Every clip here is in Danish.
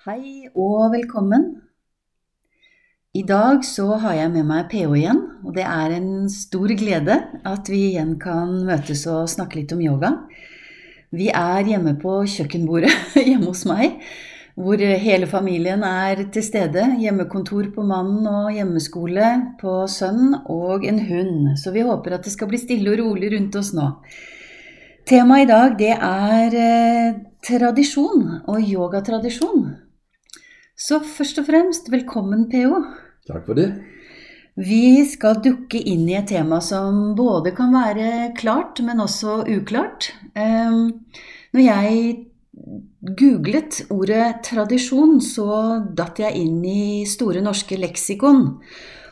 Hei og velkommen. I dag så har jeg med meg PH igjen, og det er en stor glede at vi igjen kan møtes og snakke litt om yoga. Vi er hjemme på kjøkkenbordet hjemme hos meg, hvor hele familien er til stede. Hjemmekontor på mannen og hjemmeskole på sønnen og en hund. Så vi håper at det skal bli stille og rolig rundt oss nå. Temaet i dag det er eh, tradisjon og yogatradisjon. Så først og fremst, velkommen, PO. Takk for det. Vi skal dukke inn i et tema som både kan være klart, men også uklart. Ehm, når jeg googlet ordet tradisjon, så datt jeg inn i Store norske leksikon.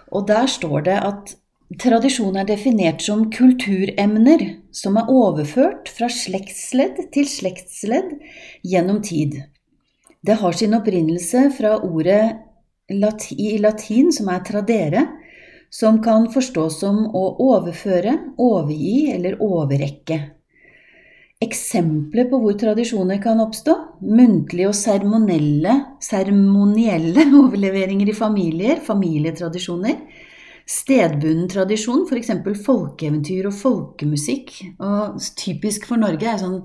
Og der står det at Tradisjon er definert som kulturemner som er overført fra slektsledd til slektsledd gjennom tid. Det har sin opprinnelse fra ordet i latin som er tradere, som kan forstås som å overføre, overgi eller overrekke. Eksempler på hvor tradisjoner kan oppstå muntlige og seremonielle overleveringer i familier, familietradisjoner stedbunden tradisjon, f.eks. folkeeventyr og folkemusikk. Og typisk for Norge er sånn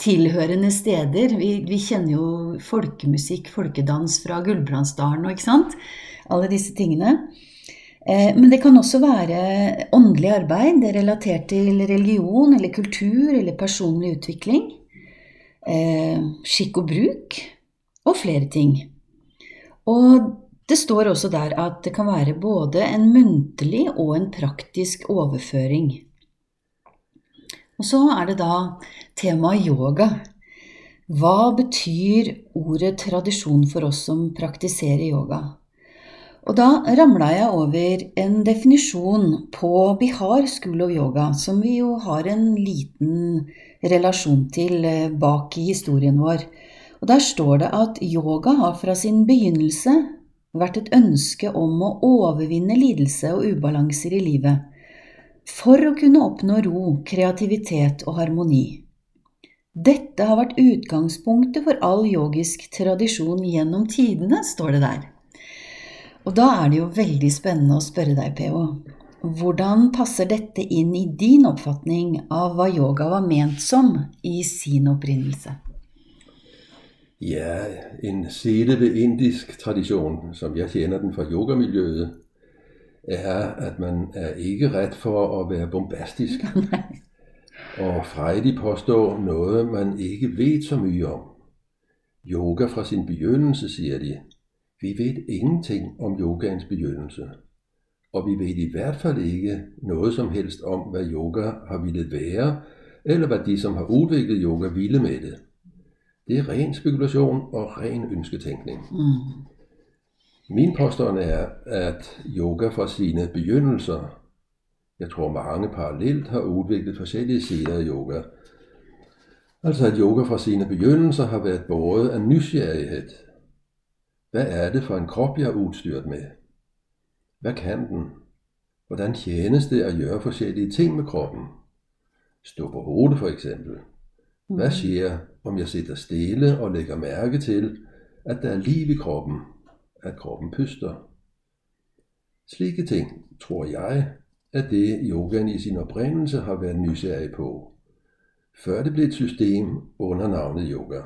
tilhørende steder. Vi, vi kjenner jo folkemusikk, folkedans fra Gulbrandsdalen og ikke sant? Alle disse tingene. Eh, men det kan også være åndelig arbeid det er relatert til religion eller kultur eller personlig utvikling. Eh, skikk og bruk og flere ting. Og det står også der at det kan være både en muntlig og en praktisk overføring. Og så er det da temaet yoga. Hva betyr ordet tradisjon for oss som praktiserer yoga? Og da ramla jeg over en definisjon på Bihar School of Yoga, som vi jo har en liten relasjon til eh, bak i historien vår. Og der står det at yoga har fra sin begynnelse vært et ønske om å overvinne lidelse og ubalanser i livet, for å kunne oppnå ro, kreativitet og harmoni. Dette har vært utgangspunktet for all yogisk tradisjon gjennom tidene, står det der. Og da er det jo veldig spennende å spørre deg, PO. Hvordan passer dette inn i din oppfatning av hva yoga var ment som i sin opprinnelse? Ja, en sede ved indisk tradition, som jeg kjenner den fra yogamiljøet, er, at man er ikke ret for at være bombastisk. og frejdig påstå noget, man ikke ved så mye om. Yoga fra sin begyndelse, siger de. Vi ved ingenting om yogaens begyndelse. Og vi ved i hvert fald ikke noget som helst om, hvad yoga har ville være, eller hvad de, som har udviklet yoga, ville med det. Det er ren spekulation og ren ønsketænkning. Mm. Min påstand er, at yoga fra sine begyndelser, jeg tror mange parallelt har udviklet forskellige sider af yoga, altså at yoga fra sine begyndelser har været båret af nysgerrighed. Hvad er det for en krop, jeg er udstyret med? Hvad kan den? Hvordan tjenes det at gøre forskellige ting med kroppen? Stå på hovedet for eksempel. Hvad sker, om jeg sitter stille og lægger mærke til, at der er liv i kroppen, at kroppen puster? Slike ting, tror jeg, er det yogaen i sin oprindelse har været nysgerrig på, før det blev et system under navnet yoga.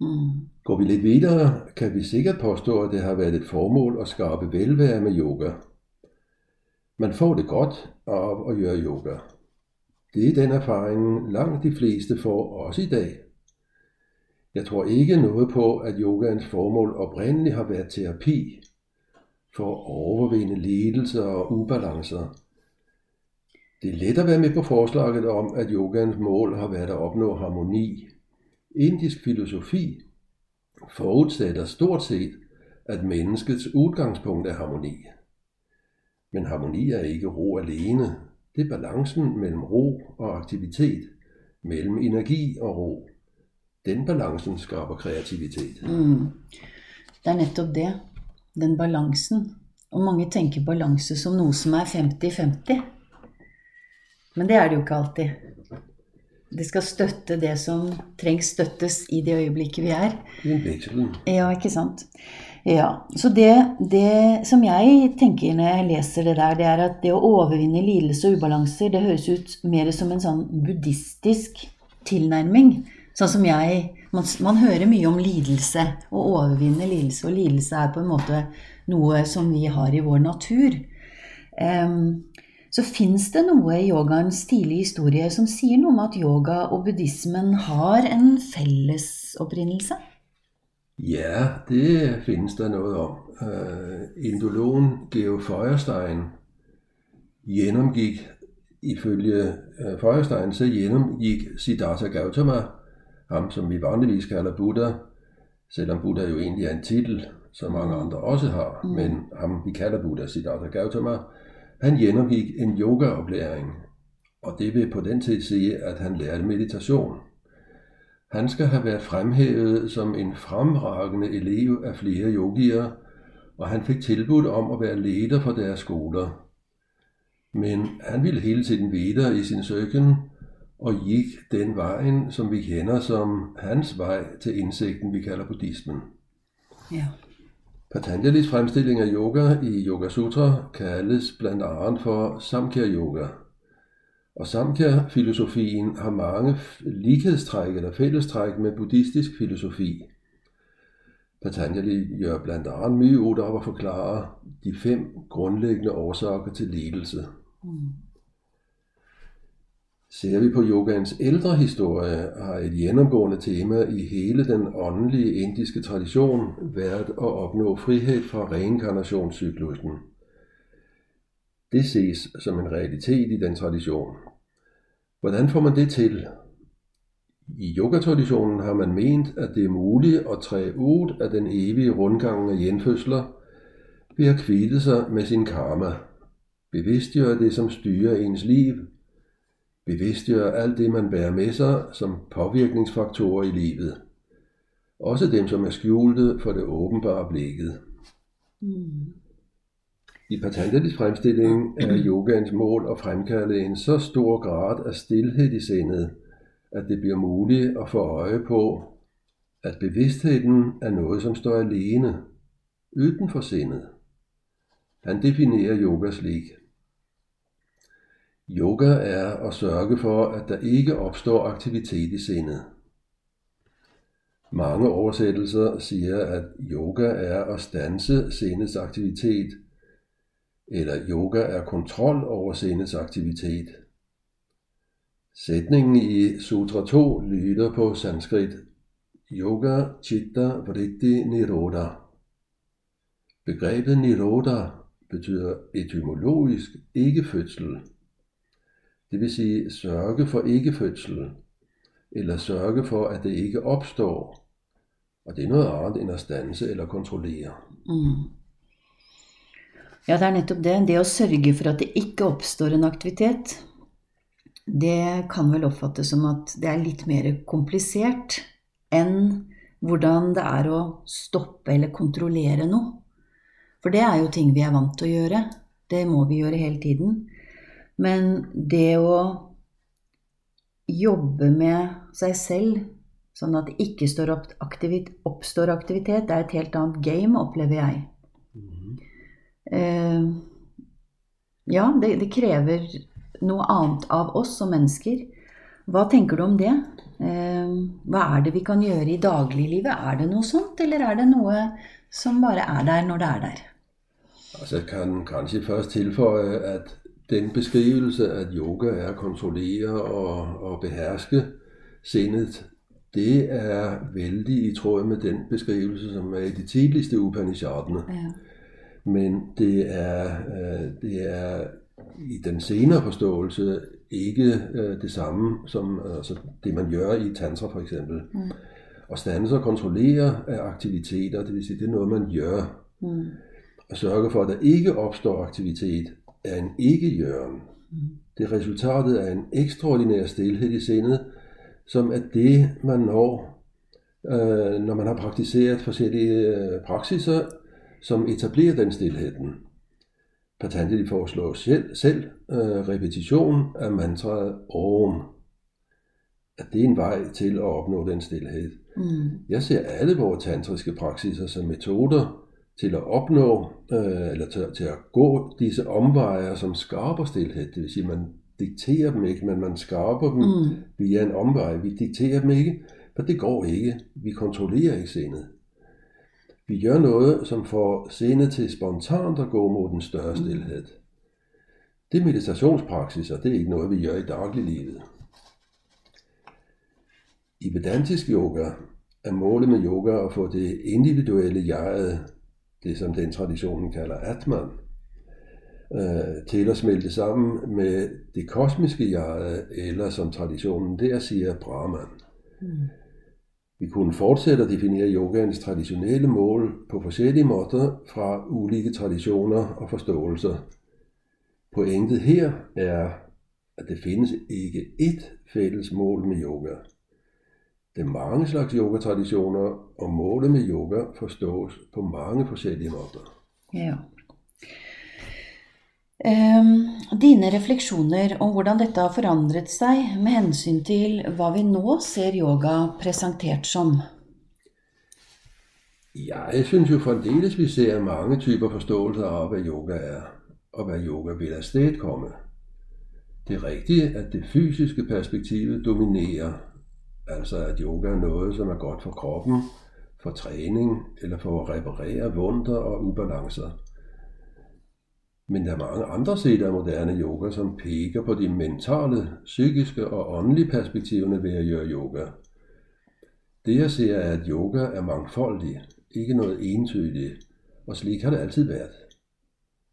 Mm. Går vi lidt videre, kan vi sikkert påstå, at det har været et formål at skabe velvære med yoga. Man får det godt af at gøre yoga. Det er den erfaring, langt de fleste får også i dag. Jeg tror ikke noget på, at yogaens formål oprindeligt har været terapi for at overvinde lidelser og ubalancer. Det er let at være med på forslaget om, at yogaens mål har været at opnå harmoni. Indisk filosofi forudsætter stort set, at menneskets udgangspunkt er harmoni. Men harmoni er ikke ro alene, det er balancen mellem ro og aktivitet, mellem energi og ro. Den balancen skaber kreativitet. Mm. Det er nettopp det. Den balansen. Og mange tenker balanse som noe som er 50-50. Men det er det jo ikke alltid. det skal støtte det som trengs støttes i det øyeblikket vi er. Den vekselen. Ja, ikke sant. Ja, så det, det som jeg tenker når jeg leser det der, det er at det å overvinne lidelse og ubalanser, det høres ut mer som en sånn buddhistisk tilnærming. Sånn som jeg man, man hører mye om lidelse, å overvinne lidelse, og lidelse er på en måte noe som vi har i vår natur. Um, så fins det noe i yogaens tidlige historie som sier noe om at yoga og buddhismen har en felles opprinnelse? Ja, det finnes det noe om. Eh, uh, indologen Georg Feuerstein gjennomgikk, ifølge eh, uh, Feuerstein, så gjennomgikk Siddhartha Gautama, ham som vi vanligvis kalder Buddha, selvom Buddha jo egentlig er en titel, som mange andre også har, mm. men ham vi kalder Buddha, Siddhartha Gautama, han gennemgik en yogaoplæring, og det vil på den tid sige, at han lærte meditation. Han skal have været fremhævet som en fremragende elev af flere yogier, og han fik tilbudt om at være leder for deres skoler. Men han ville hele tiden videre i sin søgen, og gik den vejen, som vi kender som hans vej til indsigten, vi kalder buddhismen. Ja. Patanjalis fremstilling af yoga i Yoga Sutra kaldes blandt andet for Samkhya Yoga. Og Samkhya-filosofien har mange lighedstræk eller fællestræk med buddhistisk filosofi. Patanjali gør blandt andet mye ud op at forklare de fem grundlæggende årsager til lidelse. Mm. Ser vi på yogaens ældre historie, har et gennemgående tema i hele den åndelige indiske tradition været at opnå frihed fra reinkarnationscyklusen. Det ses som en realitet i den tradition. Hvordan får man det til? I yogatraditionen har man ment, at det er muligt at træde ud af den evige rundgang af genfødsler ved at kvitte sig med sin karma. Bevidstgøre det, som styrer ens liv bevidstgør alt det, man bærer med sig som påvirkningsfaktorer i livet. Også dem, som er skjulte for det åbenbare blikket. Mm. I Patanjalis fremstilling er yogaens mål at fremkalde en så stor grad af stillhed i sindet, at det bliver muligt at få øje på, at bevidstheden er noget, som står alene, uden for sindet. Han definerer yoga slik. Yoga er at sørge for, at der ikke opstår aktivitet i sindet. Mange oversættelser siger, at yoga er at stanse sindets aktivitet, eller yoga er kontrol over sindets aktivitet. Sætningen i Sutra 2 lyder på sanskrit Yoga Chitta Vritti Nirodha. Begrebet Nirodha betyder etymologisk ikke-fødsel. Det vil sige sørge for ikke-fødsel, eller sørge for, at det ikke opstår. Og det er noget andet end at stanse eller kontrollere. Mm. Ja, det er nettopp det. Det å sørge for at det ikke oppstår en aktivitet, det kan vel oppfattes som at det er litt mer komplisert enn hvordan det er å stoppe eller kontrollere noe. For det er jo ting vi er vant til å gjøre. Det må vi gjøre hele tiden. Men det å jobbe med seg selv sånn at det ikke står opp aktivit, oppstår aktivitet, det er et helt annet game, opplever jeg. Eh, ja, det, det krever noe annet av oss som mennesker. Hva tenker du om det? Eh, hva er det vi kan gjøre i dagliglivet? Er det noe sånt, eller er det noe som bare er der når det er der? Altså, jeg kan kanskje først tilføje, at den beskrivelse, at yoga er at kontrollere og, og beherske sindet, det er vældig i tråd med den beskrivelse, som er i de tidligste Upanishadene. Ja. Men det er, øh, det er i den senere forståelse ikke øh, det samme som altså det, man gør i tantra for eksempel. Mm. Og stanse og kontrollere af aktiviteter, det vil sige, det er noget, man gør. Mm. At sørge for, at der ikke opstår aktivitet, er en ikke-jøren. Mm. Det er resultatet af en ekstraordinær stillhed i sindet, som er det, man når, øh, når man har praktiseret forskellige øh, praksiser, som etablerer den stillheden. Patanjali foreslår selv, selv øh, repetition af mantraet Om. at det er en vej til at opnå den stillhed. Mm. Jeg ser alle vores tantriske praksiser som metoder til at opnå, øh, eller til, til at gå disse omveje, som skaber stillhed. Det vil sige, man dikterer dem ikke, men man skaber dem Mm. via en omvej. Vi dikterer dem ikke, for det går ikke. Vi kontrollerer ikke sindet. Vi gør noget, som får sindet til spontant at gå mod den større stillhed. Det er meditationspraksis, og det er ikke noget, vi gør i dagliglivet. I Vedantisk yoga er målet med yoga at få det individuelle jeget, det som den traditionen kalder Atman, øh, til at smelte sammen med det kosmiske jeget, eller som traditionen der siger, Brahman. Mm. Vi kunne fortsætte at definere yogaens traditionelle mål på forskellige måder fra ulike traditioner og forståelser. Pointet her er, at det findes ikke ét fælles mål med yoga. Det er mange slags yogatraditioner, og målet med yoga forstås på mange forskellige måder. Ja. Ehm, dine refleksjoner om hvordan dette har forandret seg med hensyn til hva vi nå ser yoga presentert som. Jeg synes jo fremdeles, vi ser mange typer forståelser af, hvad yoga er, og hvad yoga vil afstedkomme. Det er rigtigt, at det fysiske perspektiv dominerer, altså at yoga er noget, som er godt for kroppen, for træning eller for at reparere vunder og ubalancer. Men der er mange andre sider af moderne yoga, som peger på de mentale, psykiske og åndelige perspektiverne ved at gøre yoga. Det jeg ser er, at yoga er mangfoldig, ikke noget entydigt, og slik har det altid været.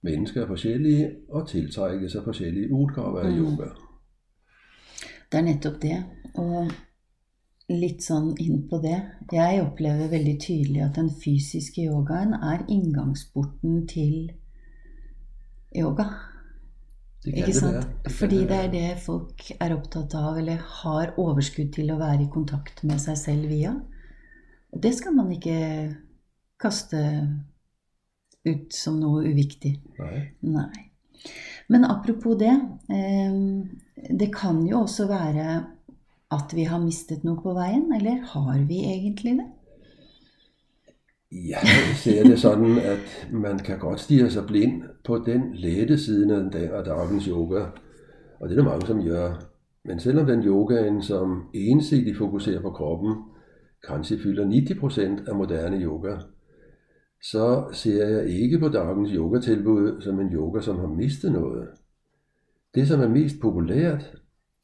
Mennesker er forskellige og tiltrækkes af forskellige udgaver af Mm. yoga. Det er nettopp det. Og litt sånn inn på det. Jeg opplever veldig tydelig at den fysiske yogaen er inngangsporten til yoga. Ikke det sant? Det Fordi det er det folk er opptatt av, eller har overskudd til å være i kontakt med seg selv via. Og det skal man ikke kaste ut som noe uviktig. Nej. Nei. Men apropos det. Eh, det kan jo også være at vi har mistet noe på veien, eller har vi egentlig det? Jeg ser det sådan, at man kan godt stige sig blind på den lette side af den dag- af dagens yoga. Og det er der mange, som gør. Men selvom den yogaen, som ensidigt fokuserer på kroppen, kanskje fylder 90% af moderne yoga, så ser jeg ikke på dagens yogatilbud som en yoga, som har mistet noget. Det, som er mest populært,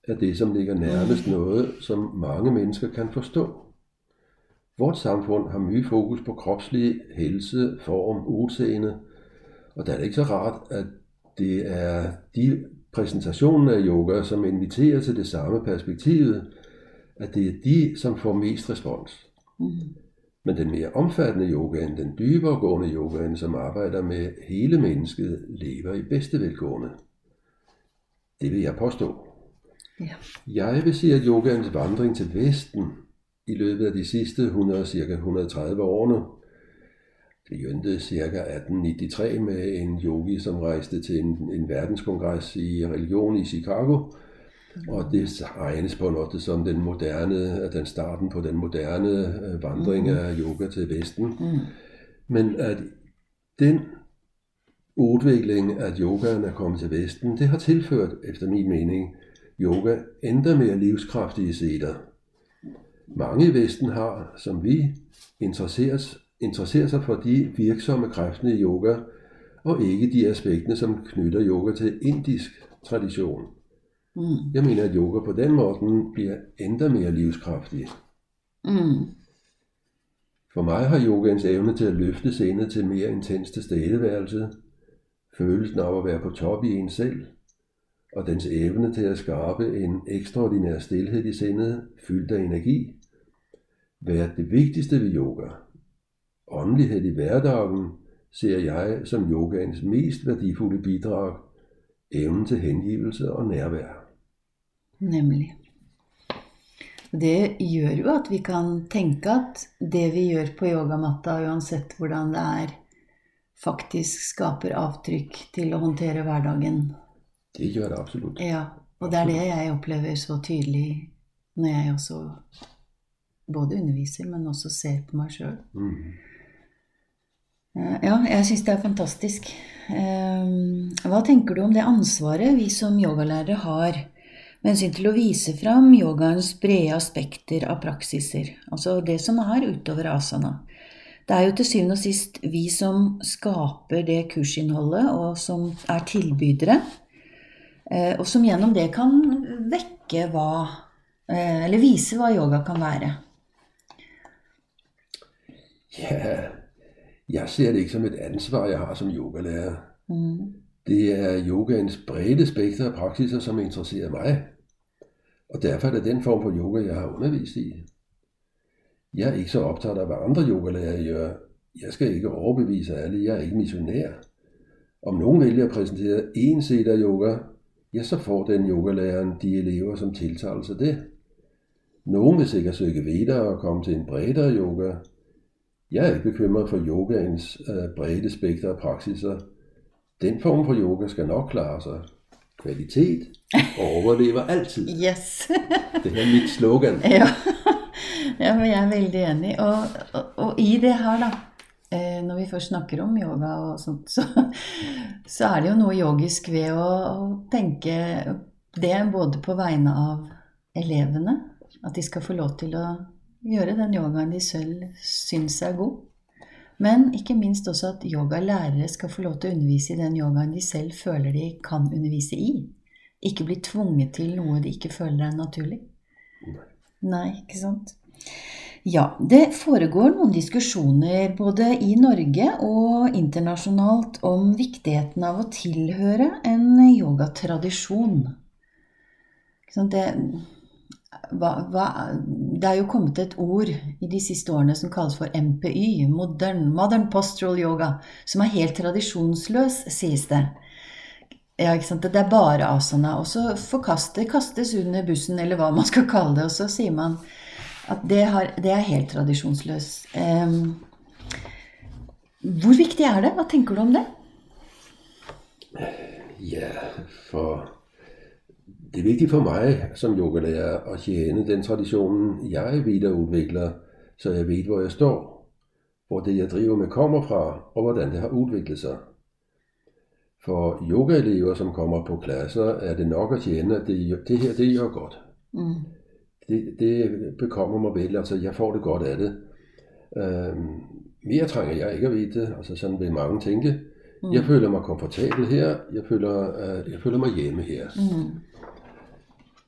er det, som ligger nærmest noget, som mange mennesker kan forstå. Vort samfund har mye fokus på kropslig helse, form, udseende, og der er det ikke så rart, at det er de præsentationer af yoga, som inviterer til det samme perspektivet, at det er de, som får mest respons. Mm. Men den mere omfattende yogaen, den dybere gående yogaen, som arbejder med hele mennesket, lever i bedste velgående. Det vil jeg påstå. Ja. Jeg vil sige, at yogaens vandring til Vesten i løbet af de sidste 100, cirka 130 årene, det begyndte cirka 1893 med en yogi, som rejste til en, en verdenskongres i religion i Chicago, og det regnes på noget som den moderne, den starten på den moderne øh, vandring af yoga til Vesten. Mm. Men at den udvikling, at yogaen er kommet til Vesten, det har tilført, efter min mening, yoga endda mere livskraftige sider. Mange i Vesten har, som vi, interesseret, interesseret sig for de virksomme kræftene i yoga, og ikke de aspekter, som knytter yoga til indisk tradition. Mm. Jeg mener, at yoga på den måde bliver endda mere livskraftig. Mm. For mig har yogaens evne til at løfte sindet til mere intens tilstedeværelse, følelsen af at være på top i en selv, og dens evne til at skabe en ekstraordinær stilhed i sindet, fyldt af energi, være det vigtigste ved yoga. Åndelighed i hverdagen ser jeg som yogaens mest værdifulde bidrag, evnen til hengivelse og nærvær. Nemlig. Det gjør jo at vi kan tenke at det vi gjør på yogamatta, uansett hvordan det er, faktisk skaper avtrykk til å håndtere hverdagen. Det gør det absolut. Ja, og det er det jeg opplever så tydelig Når jeg også både underviser, men også ser på meg sjøl. Mm. Ja, jeg syns det er fantastisk. Eh, Hva tenker du om det ansvaret vi som yogalærere har med hensyn til å vise fram yogaens brede aspekter av praksiser, altså det som er utover asana? Det er jo til syvende og sist vi som skaper det kursinnholdet, og som er tilbydere, eh, og som gjennom det kan vekke hva eh, Eller vise hva yoga kan være. Ja, jeg ser det ikke som et ansvar, jeg har som yogalærer. Mm. Det er yogaens brede spekter af praksiser, som interesserer mig. Og derfor er det den form for yoga, jeg har undervist i. Jeg er ikke så optaget af, hvad andre yogalærere gør. Jeg skal ikke overbevise alle, jeg er ikke missionær. Om nogen vælger at præsentere en set af yoga, ja, så får den yogalæreren de elever, som tiltaler sig det. Nogen vil sikkert søge videre og komme til en bredere yoga. Jeg er ikke bekymret for yogaens øh, brede spekter af praksiser. Den form for yoga skal nok klare sig. Kvalitet overlever altid. Yes! Det er mit slogan. Ja. ja, men jeg er veldig enig. Og, og, og i det her, da, når vi først snakker om yoga og sånt, så, så er det jo noe yogisk ved å, å tenke det både på vegne av elevene, at de skal få lov til å gjøre den yogaen de selv syns er god. Men ikke minst også at yogalærere skal få lov til å undervise i den yogaen de selv føler de kan undervise i. Ikke bli tvunget til noe de ikke føler er naturlig. Nei, ikke sant? Ja, det foregår noen diskusjoner både i Norge og internasjonalt om viktigheten av å tilhøre en yogatradisjon. Det, det er jo kommet et ord i de siste årene som kalles for MPY, modern, modern postural yoga, som er helt tradisjonsløs, sies det. Ja, ikke sant? Det er bare asana. Og så forkaste, kastes under bussen, eller hva man skal kalle det. Og så sier man at det, har, det er helt tradisjonsløst. Um, hvor viktig er det? Hva tenker du om det? Ja, for det er vigtigt for mig som yogalærer at tjene den traditionen, jeg videreudvikler, så jeg ved, hvor jeg står, hvor det, jeg driver med, kommer fra, og hvordan det har udviklet sig. For yogaelever, som kommer på klasser, er det nok at tjene, at det, det her, det gør godt. Mm. Det, det bekommer mig vel, altså jeg får det godt af det. Øhm, mere trænger jeg ikke at vide, altså sådan vil mange tænke. Mm. Jeg føler mig komfortabel her, jeg føler, øh, jeg føler mig hjemme her. Mm.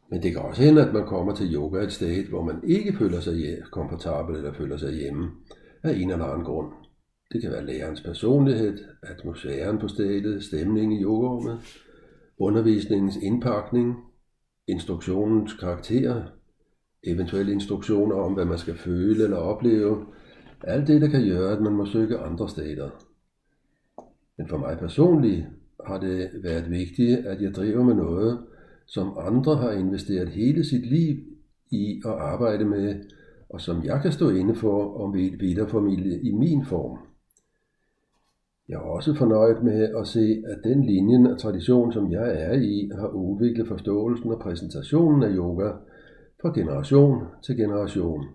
Men det kan også hende, at man kommer til yoga et sted, hvor man ikke føler sig komfortabel eller føler sig hjemme af en eller anden grund. Det kan være lærerens personlighed, atmosfæren på stedet, stemningen i yogarummet, undervisningens indpakning, instruktionens karakter, eventuelle instruktioner om, hvad man skal føle eller opleve. Alt det, der kan gøre, at man må søge andre steder. Men for mig personligt har det været vigtigt, at jeg driver med noget, som andre har investeret hele sit liv i at arbejde med, og som jeg kan stå inde for om videreformidle i min form. Jeg er også fornøjet med at se, at den linje af tradition, som jeg er i, har udviklet forståelsen og præsentationen af yoga fra generation til generation.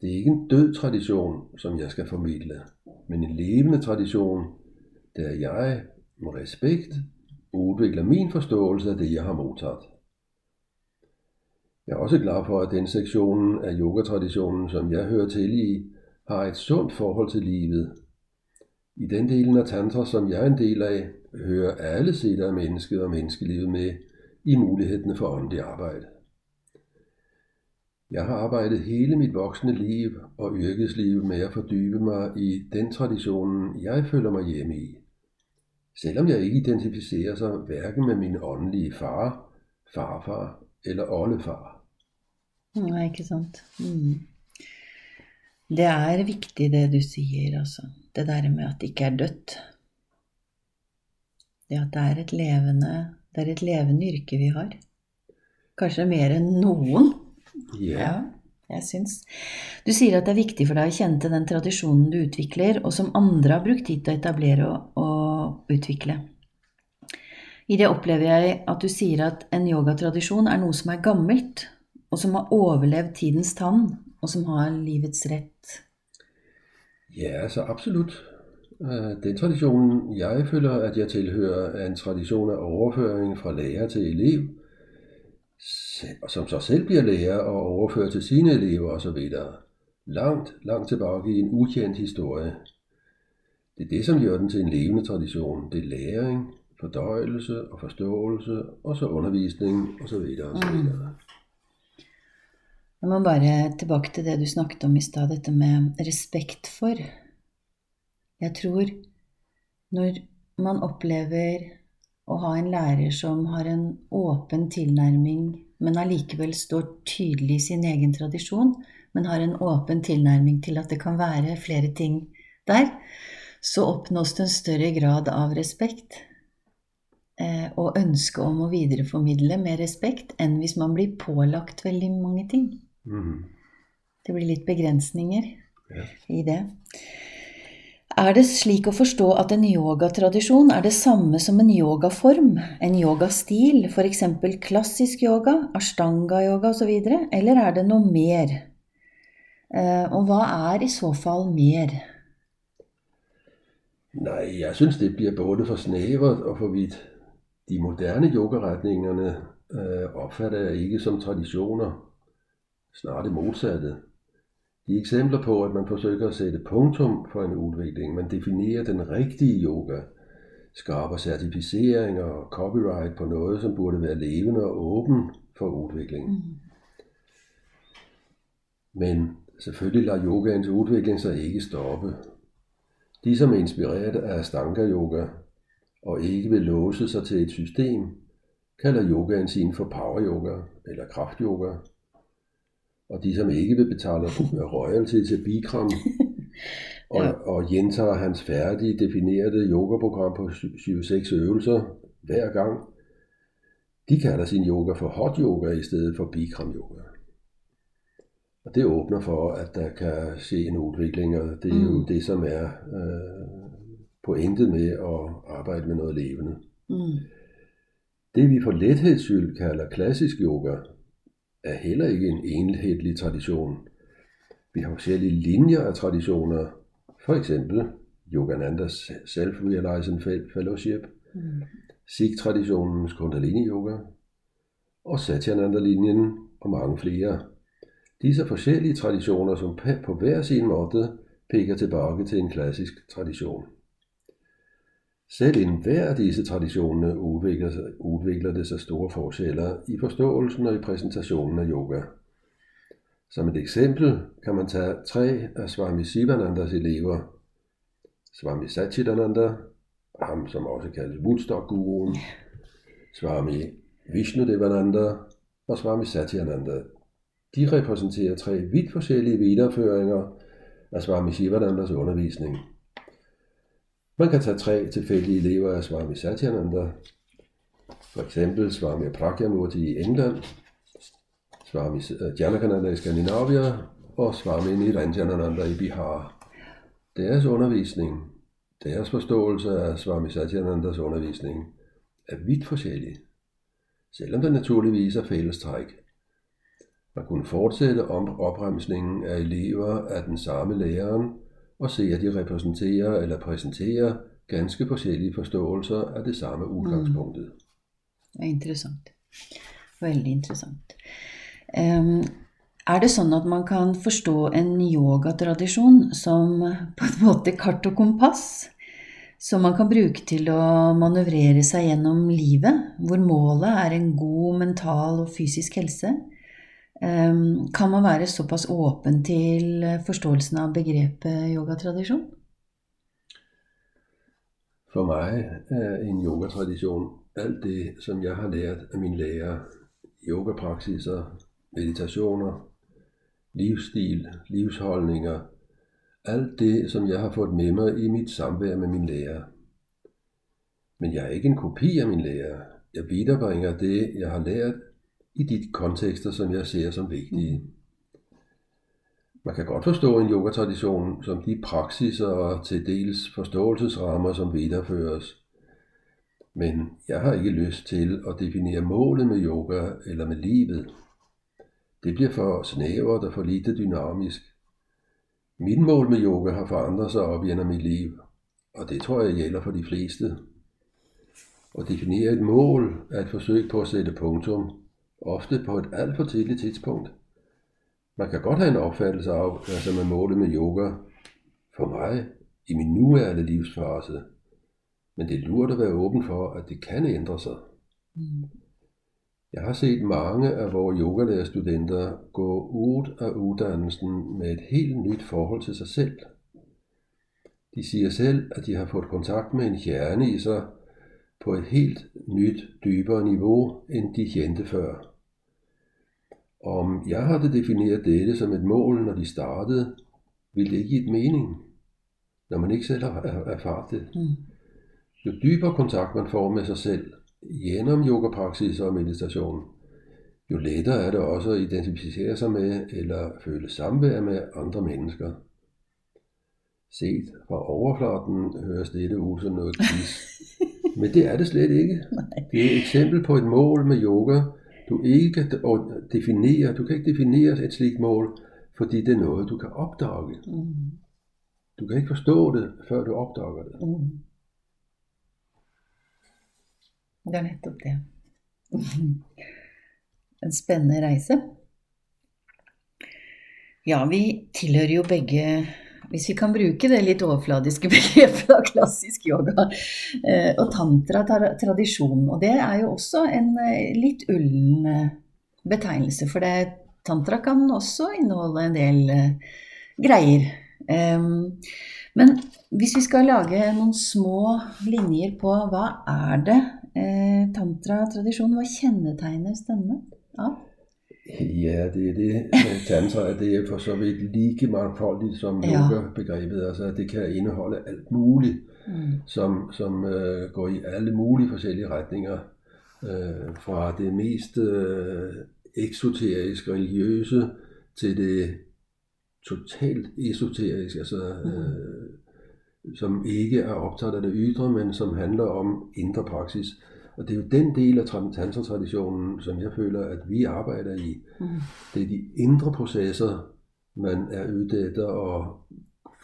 Det er ikke en død tradition, som jeg skal formidle, men en levende tradition, der jeg med respekt udvikler min forståelse af det, jeg har modtaget. Jeg er også glad for, at den sektion af yogatraditionen, som jeg hører til i, har et sundt forhold til livet. I den delen af tantra, som jeg er en del af, hører alle sider af mennesket og menneskelivet med i mulighederne for åndelig arbejde. Jeg har arbejdet hele mit voksne liv og yrkesliv med at fordybe mig i den traditionen, jeg føler mig hjemme i. Selvom jeg ikke identificerer sig hverken med min åndelige far, farfar eller oldefar. Nej, ikke sant. Mm. Det er vigtigt det du siger, altså. Det der med at det ikke er dødt. Det at det er et levende, det er et levende yrke vi har. Kanskje mer end nogen. Ja, jeg syns. Du sier at det er viktig for deg å kjenne til den tradisjonen du utvikler, og som andre har brukt tid til å etablere og, og utvikle. I det opplever jeg at du sier at en yogatradisjon er noe som er gammelt, og som har overlevd tidens tann, og som har livets rett? Ja, altså absolut. Øh, Den tradition, jeg føler, at jeg tilhører, er en tradition af overføring fra lærer til elev, som så selv bliver lærer og overfører til sine elever osv. Langt, langt tilbage i en ukendt historie. Det er det, som gør den til en levende tradition. Det er læring, fordøjelse og forståelse, og så undervisning osv. osv. Jeg må bare tilbake til det du snakket om i stad, dette med respekt for. Jeg tror når man opplever å ha en lærer som har en åpen tilnærming, men allikevel står tydelig i sin egen tradisjon, men har en åpen tilnærming til at det kan være flere ting der, så oppnås det en større grad av respekt eh, og ønske om å videreformidle med respekt enn hvis man blir pålagt veldig mange ting. Mhm. Det blir litt begrensninger Ja. i det. Er det slik å forstå at en yogatradisjon er det samme som en yogaform, en yogastil, f.eks. klassisk yoga, ashtanga-yoga osv., eller er det noe mer? Eh, Og hva er i så fall mer? Nej, jeg synes, det bliver både for snævert og for vidt. De moderne yogaretningerne øh, opfatter jeg ikke som traditioner, snarere det modsatte. De er eksempler på, at man forsøger at sætte punktum for en udvikling. Man definerer den rigtige yoga, skaber certificeringer og copyright på noget, som burde være levende og åben for udvikling. Men selvfølgelig lader yogaens udvikling sig ikke stoppe. De, som er inspireret af Ashtanga yoga og ikke vil låse sig til et system, kalder yogaen sin for power yoga eller kraft yoga. Og de, som ikke vil betale royalty til Bikram og, Ja. og gentager hans færdige definerede yogaprogram på 7-6 øvelser hver gang, de kalder sin yoga for hot yoga i stedet for Bikram yoga. Og det åbner for, at der kan ske en udvikling, og det er jo Mm. det, som er øh, pointet med at arbejde med noget levende. Mm. Det vi for letheds skyld kalder klassisk yoga, er heller ikke en enhetlig tradition. Vi har forskellige linjer af traditioner, for eksempel Yoganandas Self-Realizing Fellowship, Mm. Sikh-traditionens Kundalini Yoga og Satyananda-linjen og mange flere. Disse forskellige traditioner, som på hver sin måde peger tilbage til en klassisk tradition. Selv inden hver af disse traditioner udvikler, sig- udvikler det sig store forskelle i forståelsen og i præsentationen af yoga. Som et eksempel kan man tage tre af Swami Sivanandas elever. Swami Satchitananda, ham som også kaldes Woodstock-guruen, Swami Vishnudevananda og Swami Satyananda. De repræsenterer tre vidt forskellige videreføringer af Swami Sivanandas undervisning. Man kan tage tre tilfældige elever af Swami Satyananda, for eksempel Swami Prakyamurti i England, Swami øh, Janakananda i Skandinavia og Swami Niranjanananda i Bihar. Deres undervisning, deres forståelse af Swami Satyanandas undervisning er vidt forskellig, selvom der naturligvis er fællestræk. Man kunne fortsætte om opremsningen af elever af den samme læreren og se, at de repræsenterer eller præsenterer ganske forskellige forståelser af det samme udgangspunktet. Det er interessant. Veldig interessant. Em, er det sånn at man kan forstå en yogatradisjon som på en måte kart og kompass? Som man kan bruke til å manøvrere seg gjennom livet, hvor målet er en god mental og fysisk helse? Em, kan man være såpass åpen til eh, forståelsen av begrepet yogatradisjon? For mig er en yogatradition alt det, som jeg har lært af min lærer. Yogapraksiser, meditationer, livsstil, livsholdninger. Alt det, som jeg har fået med mig i mit samvær med min lærer. Men jeg er ikke en kopi af min lærer. Jeg viderebringer det, jeg har lært i de kontekster, som jeg ser som vigtige. Man kan godt forstå en yogatradition som de praksiser og til dels forståelsesrammer, som videreføres. Men jeg har ikke lyst til at definere målet med yoga eller med livet. det bliver for snævert og for lite dynamisk. Mit mål med yoga har forandret sig op gennem mit liv, og det tror jeg gælder for de fleste. At definere et mål er et forsøg på at sætte punktum, ofte på et alt for tidligt tidspunkt. Man kan godt have en opfattelse af, altså, hvad som er målet med yoga. For mig, i min nuværende livsfase. Men det er lurt at være åben for, at det kan ændre sig. Mm. Jeg har set mange af vores yogalærerstudenter gå ud af uddannelsen med et helt nyt forhold til sig selv. De siger selv, at de har fået kontakt med en hjerne i sig på et helt nyt, dybere niveau, end de kendte før. Om jeg havde defineret dette som et mål, når de startede, ville det ikke give et mening, når man ikke selv har erfaret det. Mm. Jo dybere kontakt man får med sig selv, gennem yogapraksis og meditation, jo lettere er det også at identificere sig med eller føle samvær med andre mennesker. Set fra overfladen høres dette ud som noget kis. Men det er det slet ikke. Det er et eksempel på et mål med yoga, du ikke definere, du kan ikke definere et slikt mål, fordi det er noget, du kan opdage. Mm. Du kan ikke forstå det, før du opdager det. Mm. Det er nettopp det. En spennende reise. Ja, vi tilhører jo begge hvis vi kan bruke det litt overfladiske begrepet av klassisk yoga eh, og tantra-tradisjon. Og det er jo også en eh, litt ullen eh, betegnelse, for det, tantra kan også inneholde en del eh, greier. Men hvis vi skal lage noen små linjer på hva er det eh, tantra-tradisjon, hva kjennetegner denne? Ja. Ja, det er det. Tantra det er for så vidt lige mangfoldigt som ja. yoga-begrebet. Altså, det kan indeholde alt muligt, mm. som, som uh, går i alle mulige forskellige retninger. Uh, fra det mest uh, eksoteriske, religiøse, til det totalt esoteriske, altså, mm. uh, som ikke er optaget af det ydre, men som handler om indre praksis. Og det er jo den del af tantra-traditionen, som jeg føler, at vi arbejder i. Mm. Det er de indre processer, man er ude efter at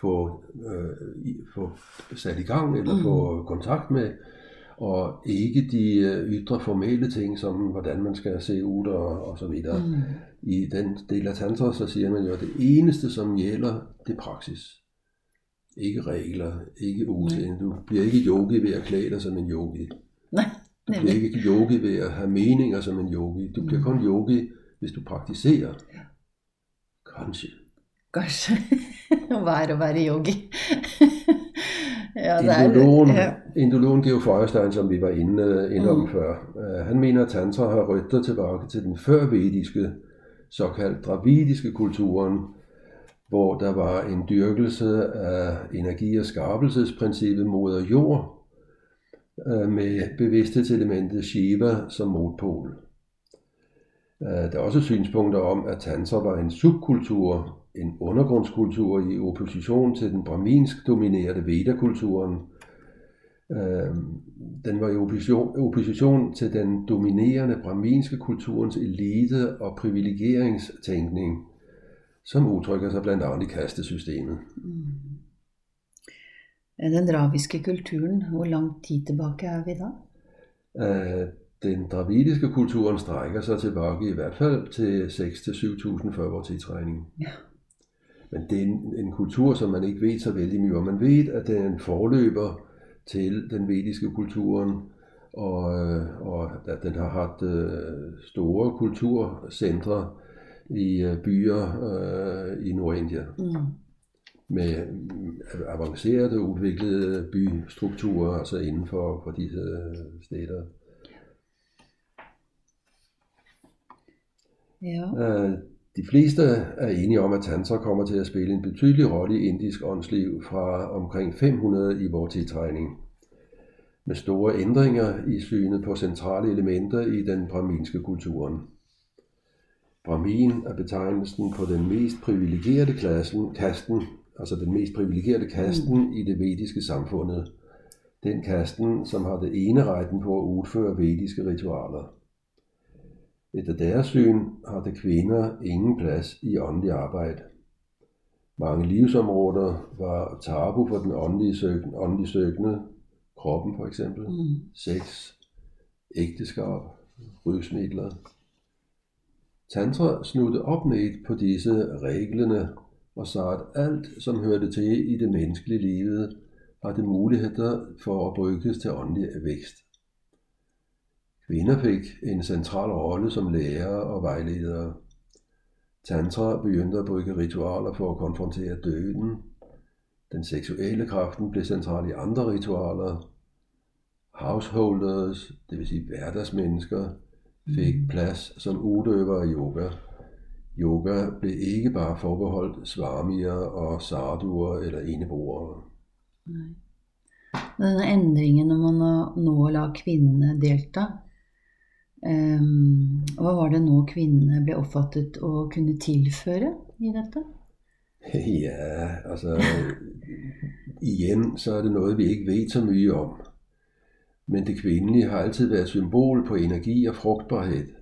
få, øh, få sat i gang eller mm. få kontakt med, og ikke de øh, ydre formelle ting, som hvordan man skal se ud og, og så videre. Mm. I den del af tantra, så siger man jo, at det eneste, som gælder, det er praksis. Ikke regler, ikke udseende. Du bliver ikke yogi ved at klæde dig som en yogi. Nej. Du bliver ikke yogi ved at have meninger som en yogi. Du bliver mm. kun yogi, hvis du praktiserer. Ja. Kanskje. Kanskje. Hva er å være yogi? ja, Indologen, ja. Indologen Georg Feuerstein, som vi var inde, inde om mm. før, uh, han mener, at tantra har røtter tilbage til den førvediske, såkaldt dravidiske kulturen, hvor der var en dyrkelse af energi- og skabelsesprincippet moder jord, Øh, Øh, med bevidsthedselementet Shiva som modpol. Øh, der er også synspunkter om, at Tantra var en subkultur, en undergrundskultur i opposition til den brahminsk dominerede Veda-kulturen. Øh, den var i opposition, opposition til den dominerende brahminske kulturens elite og privilegeringstænkning, som udtrykker sig blandt andet i kastesystemet. Mm. Den draviske kulturen, hvor lang tid tilbage er vi da? Øh, den dravidiske kulturen strækker sig tilbage i hvert fald til 6-7.000 før vores tidstræning. Ja. Men det er en, en kultur, som man ikke ved så vældig mye om. Man ved, at det er en forløber til den vediske kulturen, og, øh, og at den har haft øh, store kulturcentre i byer i Nordindien. Mm med øh, avancerede, udviklede bystrukturer, altså inden for, for disse øh, steder. Ja. Øh, de fleste er enige om, at tantra kommer til at spille en betydelig rolle i indisk åndsliv fra omkring 500 i vores tidtræning, med store ændringer i synet på centrale elementer i den brahminske kulturen. Brahmin er betegnelsen på den mest privilegerede klassen, kasten altså den mest privilegerede kasten mm. i det vediske samfundet. Den kasten, som har det ene retten på at udføre vediske ritualer. Efter deres syn har det kvinder ingen plads i åndelig arbejde. Mange livsområder var tabu for den åndelige, søgende, åndelige søgende, kroppen for eksempel, mm. sex, ægteskab, rusmidler. Tantra snudte op ned på disse reglerne og sagde, at alt, som hørte til i det menneskelige livet, havde muligheder for at bruges til åndelig vækst. Kvinder fik en central rolle som lærer og vejledere. Tantra begyndte at bruge ritualer for at konfrontere døden. Den seksuelle kraften blev central i andre ritualer. Householders, det vil sige hverdagsmennesker, fik plads som udøvere af yoga. Yoga blev ikke bare forbeholdt svamier og sarduer eller eneboere. Nej. Denne endringen når man nå la kvinnene delta, um, hva var det nå kvinnene ble oppfattet å kunne tilføre i dette? Ja, altså igen så er det noget, vi ikke ved så mye om. Men det kvindelige har altid været symbol på energi og frugtbarhed.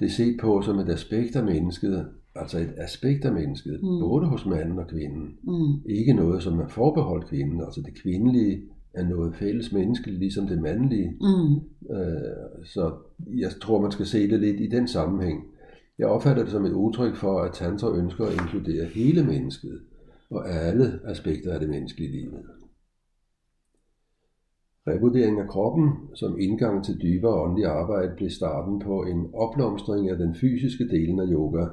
Det er set på som et aspekt af mennesket, altså et aspekt af mennesket, mm. både hos manden og kvinden. Mm. Ikke noget, som er forbeholdt kvinden, altså det kvindelige er noget fælles menneskeligt, ligesom det mandlige. Mm. Øh, så jeg tror, man skal se det lidt i den sammenhæng. Jeg opfatter det som et udtryk for, at tantra ønsker at inkludere hele mennesket og alle aspekter af det menneskelige liv. Revurdering af kroppen som indgang til dybere åndelig arbejde blev starten på en opblomstring af den fysiske delen af yoga.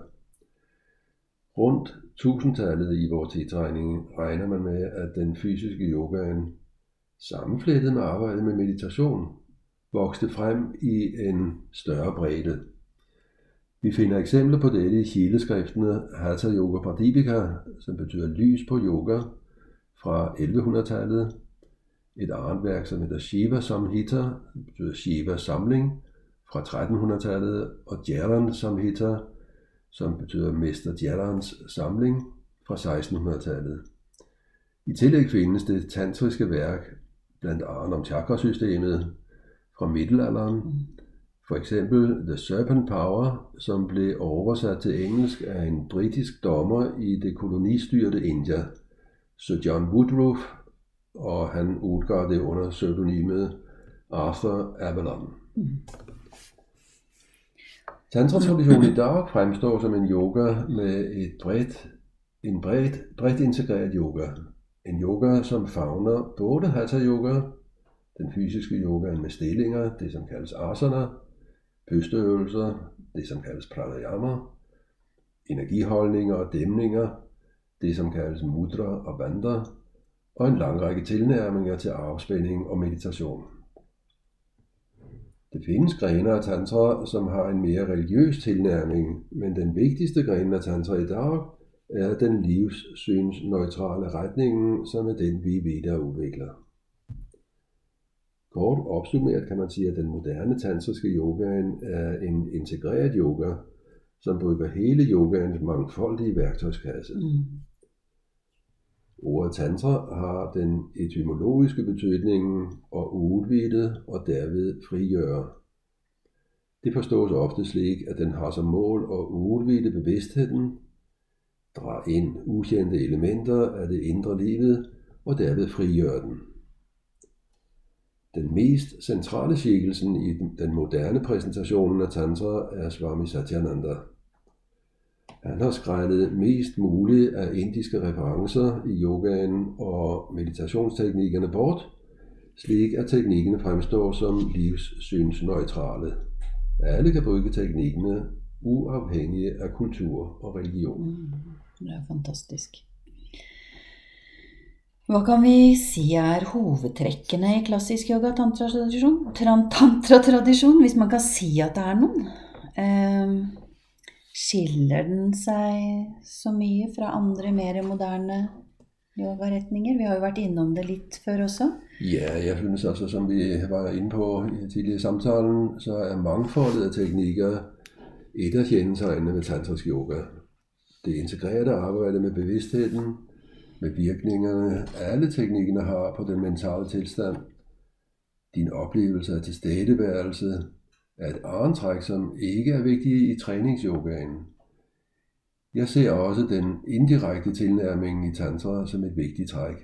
Rundt 1000-tallet i vores tidregning regner man med, at den fysiske yoga sammenflettet med arbejdet med meditation vokste frem i en større bredde. Vi finder eksempler på dette i kileskriftene Hatha Yoga Pradipika, som betyder lys på yoga, fra 1100-tallet, et andet som hedder Shiva Samhita, det betyder Shiva samling, fra 1300-tallet, og Jalan Samhita, som betyder Mester Jalans samling, fra 1600-tallet. I tillæg findes det tantriske værk, blandt andet om chakrasystemet, fra middelalderen, for eksempel The Serpent Power, som blev oversat til engelsk af en britisk dommer i det kolonistyrte India, Sir John Woodruff og han udgav det under pseudonymet Arthur Avalon. Mm. Tantra-traditionen i dag fremstår som en yoga med et bredt, en bredt, bredt integreret yoga. En yoga, som favner både hatha yoga, den fysiske yoga med stillinger, det som kaldes asana, pusteøvelser, det som kaldes pranayama, energiholdninger og dæmninger, det som kaldes mudra og bandha, og en lang række tilnærminger til afspænding og meditation. Det findes grene af tantra, som har en mere religiøs tilnærming, men den vigtigste gren af tantra i dag er den livssynsneutrale retning, som er den, vi videre udvikler. Kort opsummeret kan man sige, at den moderne tantriske yoga er en integreret yoga, som bruger hele yogaens mangfoldige værktøjskasse. Mm. Ordet tantra har den etymologiske betydning at udvide og derved frigøre. Det forstås ofte slik, at den har som mål at udvide bevidstheden, dra ind ukendte elementer af det indre livet og derved frigøre den. Den mest centrale skikkelsen i den moderne præsentation af Tantra er Swami Satyananda. Han har skrællet mest muligt af indiske referencer i yogaen og meditationsteknikkerne bort, slik at teknikkerne fremstår som livssynsneutrale. Alle kan bruge teknikkerne uafhængige af kultur og religion. Mm, det er fantastisk. Hva kan vi si er hovedtrekkene i klassisk yoga-tantra-tradisjon? Tantra-tradisjon, hvis man kan si at det er noen. Um, Skiller den seg så mye fra andre mer moderne yogaretninger? Vi har jo vært innom det litt før også. Ja, jeg synes altså, som vi var inne på i tidligere samtalen, så er mangfoldet av teknikker et av kjennetegnene ved tantrisk yoga. Det integrerte arbeidet med bevisstheten, med virkningene alle teknikkene har på den mentale tilstand, din oplevelse av tilstedeværelse, er et andet træk, som ikke er vigtigt i træningsyogaen. Jeg ser også den indirekte tilnærming i tantra som et vigtigt træk.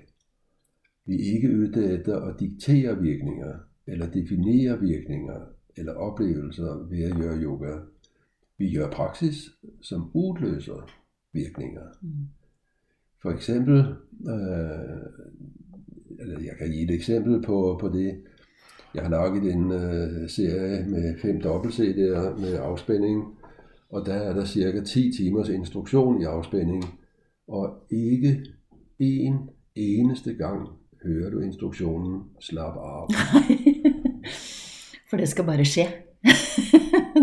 Vi er ikke ude efter at diktere virkninger, eller definere virkninger, eller oplevelser ved at gøre yoga. Vi gør praksis, som udløser virkninger. Mm. For eksempel, øh, eller jeg kan give et eksempel på, på det. Jeg har lavet en øh, serie med fem dobbelt CD'er med afspænding, og der er der cirka 10 timers instruktion i afspænding, og ikke en eneste gang hører du instruktionen slap af. For det skal bare ske.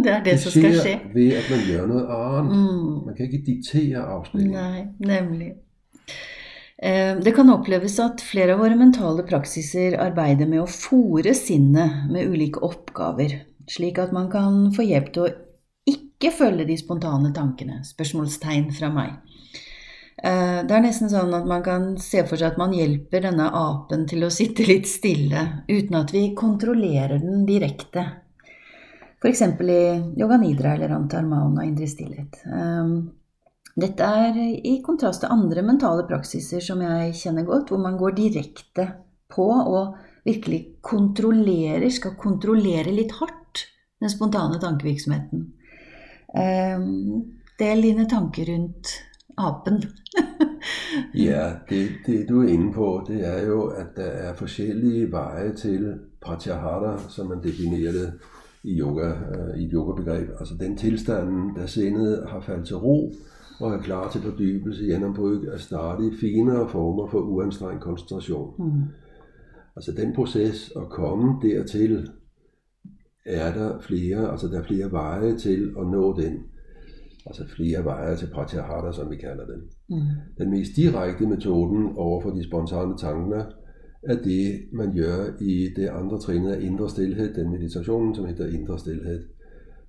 det er det, det som skal ske. ved, at man gør noget andet. Mm. Man kan ikke diktere afspænding. Nej, nemlig. Eh, det kan oppleves at flere av våre mentale praksiser arbeider med å fòre sinnet med ulike oppgaver, slik at man kan få hjelp til å ikke følge de spontane tankene. Spørsmålstegn fra meg. Eh, det er nesten sånn at man kan se for seg at man hjelper denne apen til å sitte litt stille, uten at vi kontrollerer den direkte. F.eks. i yoga nidra eller antarmana indre stillhet. Eh, dette er i kontrast til andre mentale praksiser som jeg kjenner godt, hvor man går direkte på og virkelig kontrollerer, skal kontrollere litt hardt den spontane tankevirksomheten. Um, del dine tanker rundt apen. ja, det, det du er inne på, det er jo at det er forskjellige veier til pratyahara, som man definerer det i, yoga, øh, i et yogabegrep. Altså den tilstanden der sinnet har falt til ro, og er klar til fordybelse gjennom bruk af stadig finere former for uanstrengt koncentration. Mm. Altså den proces at komme dertil, er der flere, altså der er flere veje til at nå den. Altså flere veje til pratyahara, som vi kalder den. Mm. Den mest direkte metoden over for de spontane tanker, er det, man gør i det andre trin af indre stillhed, den meditationen, som hedder indre stillhed.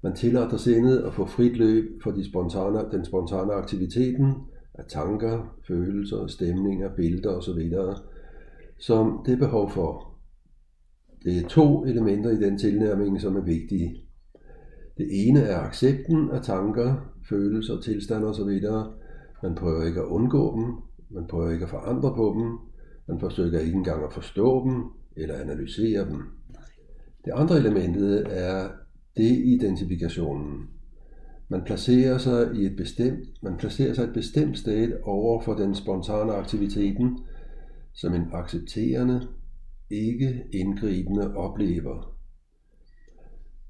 Man tillader sindet at få frit løb for de spontane, den spontane aktiviteten af tanker, følelser, stemninger, billeder osv., som det er behov for. Det er to elementer i den tilnærming, som er vigtige. Det ene er accepten af tanker, følelser, tilstande osv. Man prøver ikke at undgå dem, man prøver ikke at forandre på dem, man forsøger ikke engang at forstå dem eller analysere dem. Det andre elementet er det er identifikationen. Man placerer sig i et bestemt, man placerer sig et bestemt sted over for den spontane aktiviteten som en accepterende, ikke indgribende oplever.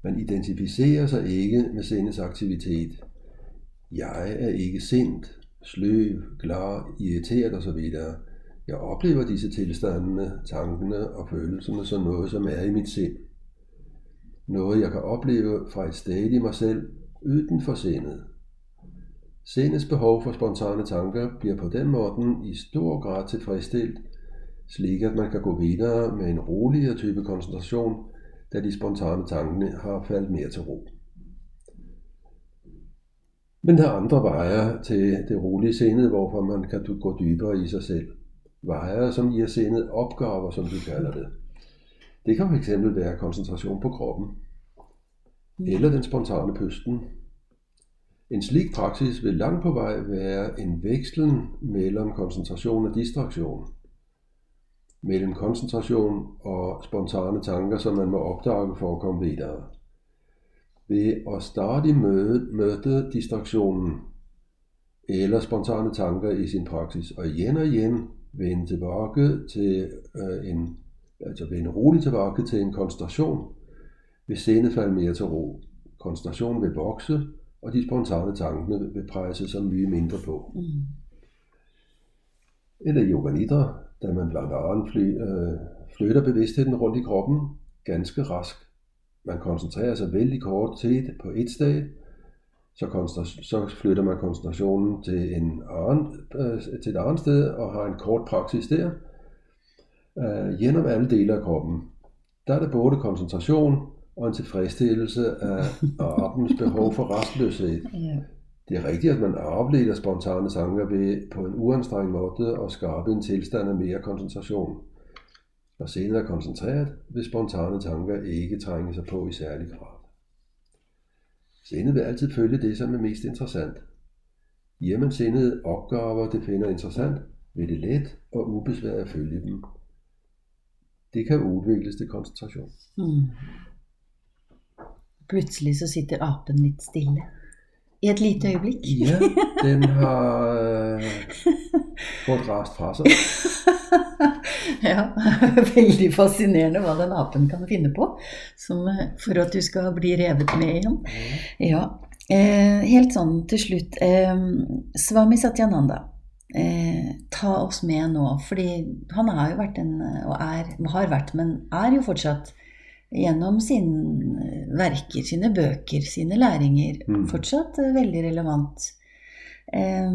Man identificerer sig ikke med sindets aktivitet. Jeg er ikke sindt, sløv, glad, irriteret osv. Jeg oplever disse tilstandene, tankene og følelserne som noget, som er i mit sind. Noget jeg kan opleve fra et sted i mig selv uden for sindet. Sindets behov for spontane tanker bliver på den måde i stor grad tilfredsstillet, slik at man kan gå videre med en roligere type koncentration, da de spontane tankene har faldet mere til ro. Men der er andre veje til det rolige sindet, hvorfor man kan gå dybere i sig selv. Veje, som i giver sindet opgaver, som du kalder det. Det kan fx være koncentration på kroppen, eller den spontane pusten. En slik praksis vil langt på vej være en vekslen mellem koncentration og distraktion. Mellem koncentration og spontane tanker, som man må opdage for at komme videre. Ved at stadig møde, møde distraktionen eller spontane tanker i sin praksis, og igen og igen vende tilbage til øh, en altså vende roligt tilbage til en koncentration, vil sindet falde mere til ro. Koncentrationen vil vokse, og de spontane tankene vil presse sig mye mindre på. Mm. Eller yoga nidra, da man blandt andet fly, øh, flytter bevidstheden rundt i kroppen ganske rask. Man koncentrerer sig vældig kort tid på et sted, så, så flytter man koncentrationen til, en anden, øh, til et andet sted og har en kort praksis der, øh, gennem alle dele af kroppen. Der er det både koncentration og en tilfredsstillelse af, appens behov for restløshed. Det er rigtigt, at man afleder spontane tanker ved på en uanstrengt måde at skabe en tilstand af mere koncentration. Sindet er koncentreret, vil spontane tanker ikke trænge sig på i særlig grad. Sindet vil altid følge det, som er mest interessant. Giver man sindet opgaver, det finder interessant, vil det let og ubesværet følge dem. Det kan udvikles til koncentration. Mm. Plutselig så sitter apen litt stille. I et lite øyeblikk. Ja, den har fået rast fra sig. ja, veldig fascinerende hva den apen kan finne på som, eh, for at du skal bli revet med igjen. Ja. Eh, helt sånn til slutt. Eh, Swami Satyananda, eh, ta oss med nå. Fordi han har jo vært en, og er, har vært, men er jo fortsatt gjennom sine verker, sine bøker, sine læringer, Mm. fortsatt eh, veldig relevant. Eh,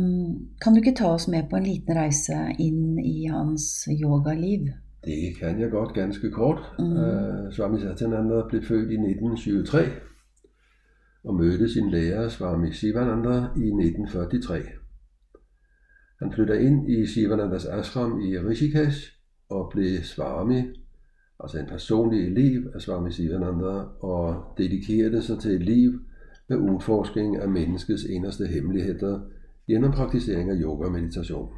Kan du ikke ta oss med på en liten reise inn i hans yogaliv? Det kan jeg godt ganske kort. Mhm. Øh, Swami Satyananda blev født i 1923 og mødte sin lærer Swami Sivananda i 1943. Han flytter ind i Sivanandas ashram i Rishikesh og blev Swami, altså en personlig elev af Swami Sivananda, og dedikerede sig til et liv med udforskning af menneskets inderste hemmeligheder gennem praktisering af yoga og meditation.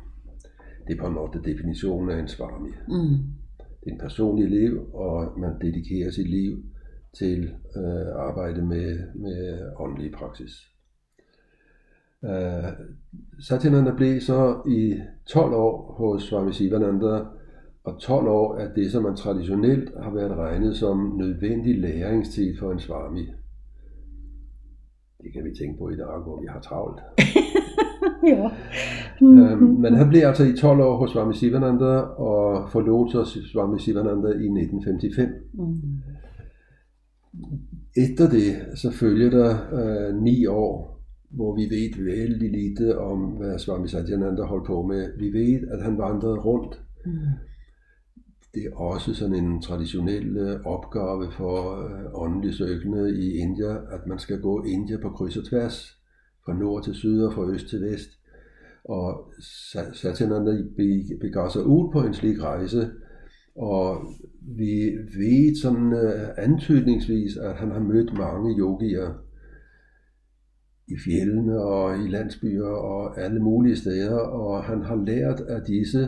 Det er på en måde definitionen af en Swami. Mm. Det er en personlig liv, og man dedikerer sit liv til øh, arbejde med, med åndelig praksis. Øh, Satyananda blev så i 12 år hos Swami Sivananda, og 12 år er det, som man traditionelt har været regnet som nødvendig læringstid for en Swami. Det kan vi tænke på i dag, hvor vi har travlt. ja. Øhm, men han blev altså i 12 år hos Swami Sivananda og forlod så Swami Sivananda i 1955. Mm. Efter det så følger der øh, ni år, hvor vi ved vældig lite om, hvad Swami Satyananda holdt på med. Vi ved, at han vandrede rundt. Mm. Det er også sådan en traditionel øh, opgave for øh, åndelige søgende i India, at man skal gå India på kryds og tværs, fra nord til syd og fra øst til vest. Og Sa- Satyananda be- begav sig ud på en slik rejse, og vi ved sådan uh, antydningsvis, at han har mødt mange yogier i fjellene og i landsbyer og alle mulige steder, og han har lært af disse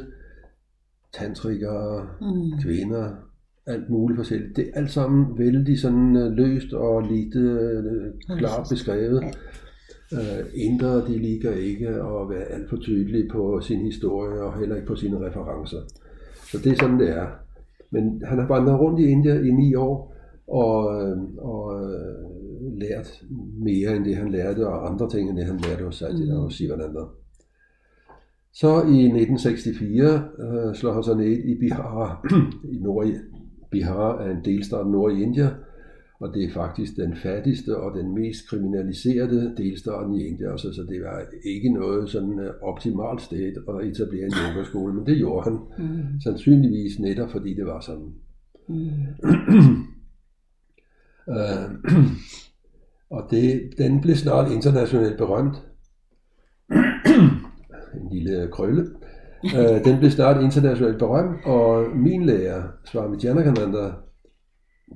tantrikere, Mm. kvinder, alt muligt forskelligt. Det er alt sammen vældig sådan øh, løst og lite øh, klart beskrevet. Øh, indre, de liker ikke at være alt for tydelige på sin historie og heller ikke på sine referencer. Så det er sådan, det er. Men han har vandret rundt i India i ni år og, øh, og lært mere end det, han lærte, og andre ting end det, han lærte hos Mm. og Sivananda. Så i 1964 øh, slår han sig ned i Bihar. I nord Bihar er en delstat nord i India, og det er faktisk den fattigste og den mest kriminaliserede delstaten i India. Altså, så det var ikke noget sådan øh, optimalt sted at etablere en yogaskole, men det gjorde han Mm. sandsynligvis netop fordi det var sådan. Mm. Øh, og det, den blev snart internationalt berømt. en lille krølle. Øh, den blev snart internationalt berømt, og min lærer, Swami Janakananda,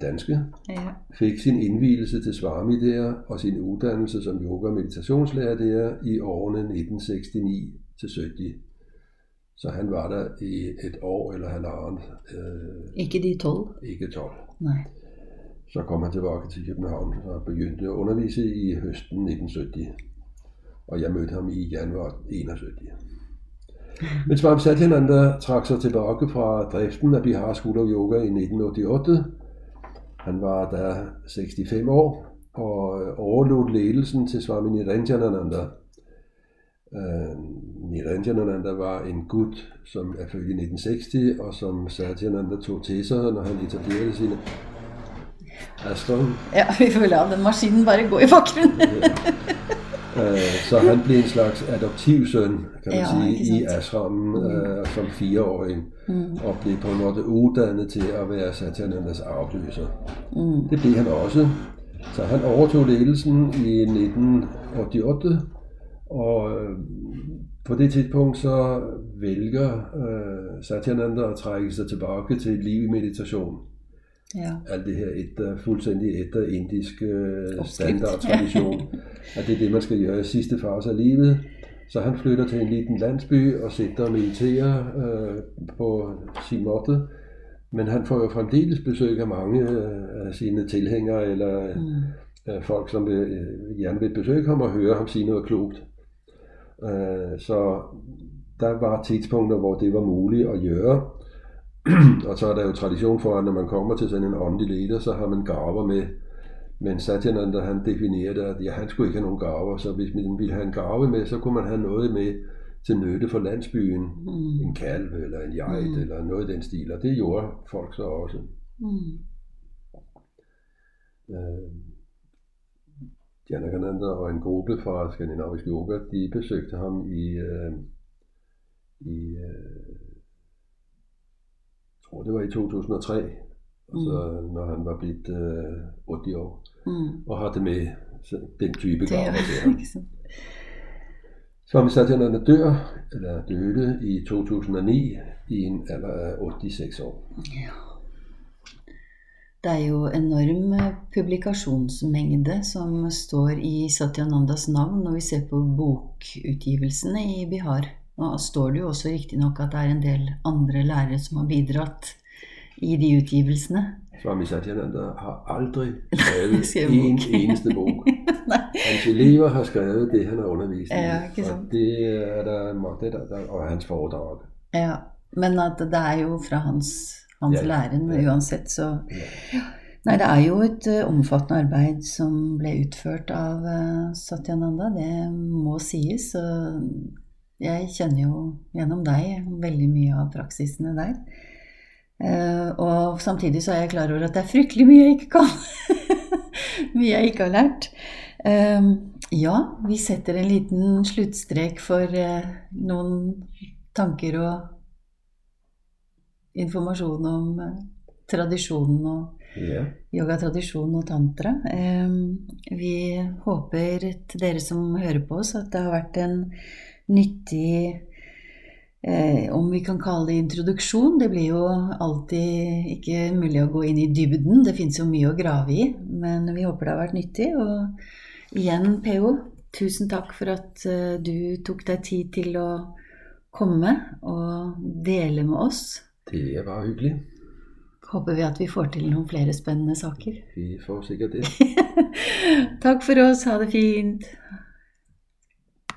danske, Ja. fik sin indvielse til Swami der, og sin uddannelse som yoga- og meditationslærer der i årene 1969 til 70. Så han var der i et år eller halvandet, øh, Ikke de tolv? ikke 12. Nei. Så kom han tilbage til København og begyndte at undervise i høsten 1970. Og jeg mødte ham i januar 71. Men Swami Satyananda trak sig tilbage fra driften af Bihar School of Yoga i 1988. Han var der 65 år og øh, overlod ledelsen til Swami Niranjanananda. Uh, øh, Niranjanananda var en gut, som er født i 1960, og som Satyananda tog til sig, når han etablerede sine ashram. Ja, vi får la den maskinen bare gå i bakgrunnen. Øh, Så han blev en slags adoptivsøn, kan man Ja, sige, i ashrammen øh, som fireårig, Mm. og blev på en måde uddannet til at være Satyanandas afløser. Mm. Det blev han også. Så han overtog ledelsen i 1988, og øh, på det tidspunkt så vælger øh, Satyananda at trække sig tilbage til et liv i meditation. Ja. Alt det her etter, fuldstændig etter indisk øh, standardtradition. at det er det, man skal gøre i sidste fase af livet. Så han flytter til en liten landsby og sitter og mediterer øh, på sin måde. Men han får jo fremdeles besøg af mange øh, af sine tilhængere, eller Mm. øh, folk, som vil, øh, gerne vil besøge ham og høre ham sige noget klogt. Øh, så der var tidspunkter, hvor det var muligt at gøre. og så er der jo tradition for, at når man kommer til sådan en åndelig leder, så har man gaver med. Men Satyananda, han definerede, at ja, han skulle ikke have nogen gaver, så hvis man ville have en gave med, så kunne man have noget med til nytte for landsbyen. Mm. En kalv eller en geit Mm. eller noget i den stil, og det gjorde folk så også. Mm. Øh, Janakananda og en gruppe fra skandinavisk yoga, de besøgte ham i, øh, i øh, tror det var i 2003, altså når han var blevet øh, 80 år, Mm. og havde med så den type Det er gaver til ham. ikke sant. Swami Satyananda dør, eller døde i 2009 i en alder af 86 år. Ja. Det er jo enorm eh, publikasjonsmengde som står i Satyanandas navn når vi ser på bokutgivelsene i Bihar. Nå står det jo også riktignok at det er en del andre lærere som har bidratt i de utgivelsene. Swami Satyananda har aldrig skrevet en bog. eneste. Nei. Hans elever har skrevet det, han har undervist i. Ja, ikke og sant. det er der, det der, der, og hans foredrag. Ja, men at det er jo fra hans, hans Ja, læren ja. uansett, så Ja. Nei, det er jo et eh, omfattende arbeid som ble utført av eh, Satyananda, det må sies. Og jeg kjenner jo gjennom deg veldig mye av praksisene der. Eh, og samtidig så er jeg klar over at det er fryktelig mye jeg ikke kan. mye jeg ikke har lært. Eh, ja, vi setter en liten sluttstrek for eh, noen tanker og informasjon om tradisjonen og Ja. yogatradisjon og tantra. Vi håper til dere som hører på oss, at det har vært en nyttig eh, Om vi kan kalle det introduksjon. Det blir jo alltid ikke mulig å gå inn i dybden. Det fins jo mye å grave i. Men vi håper det har vært nyttig. Og igjen, PO, tusen takk for at eh, du tok deg tid til å komme og dele med oss. Det var hyggelig. Håper vi at vi får til noen flere spennende saker. Vi får sikkert det. Takk for oss. Ha det fint.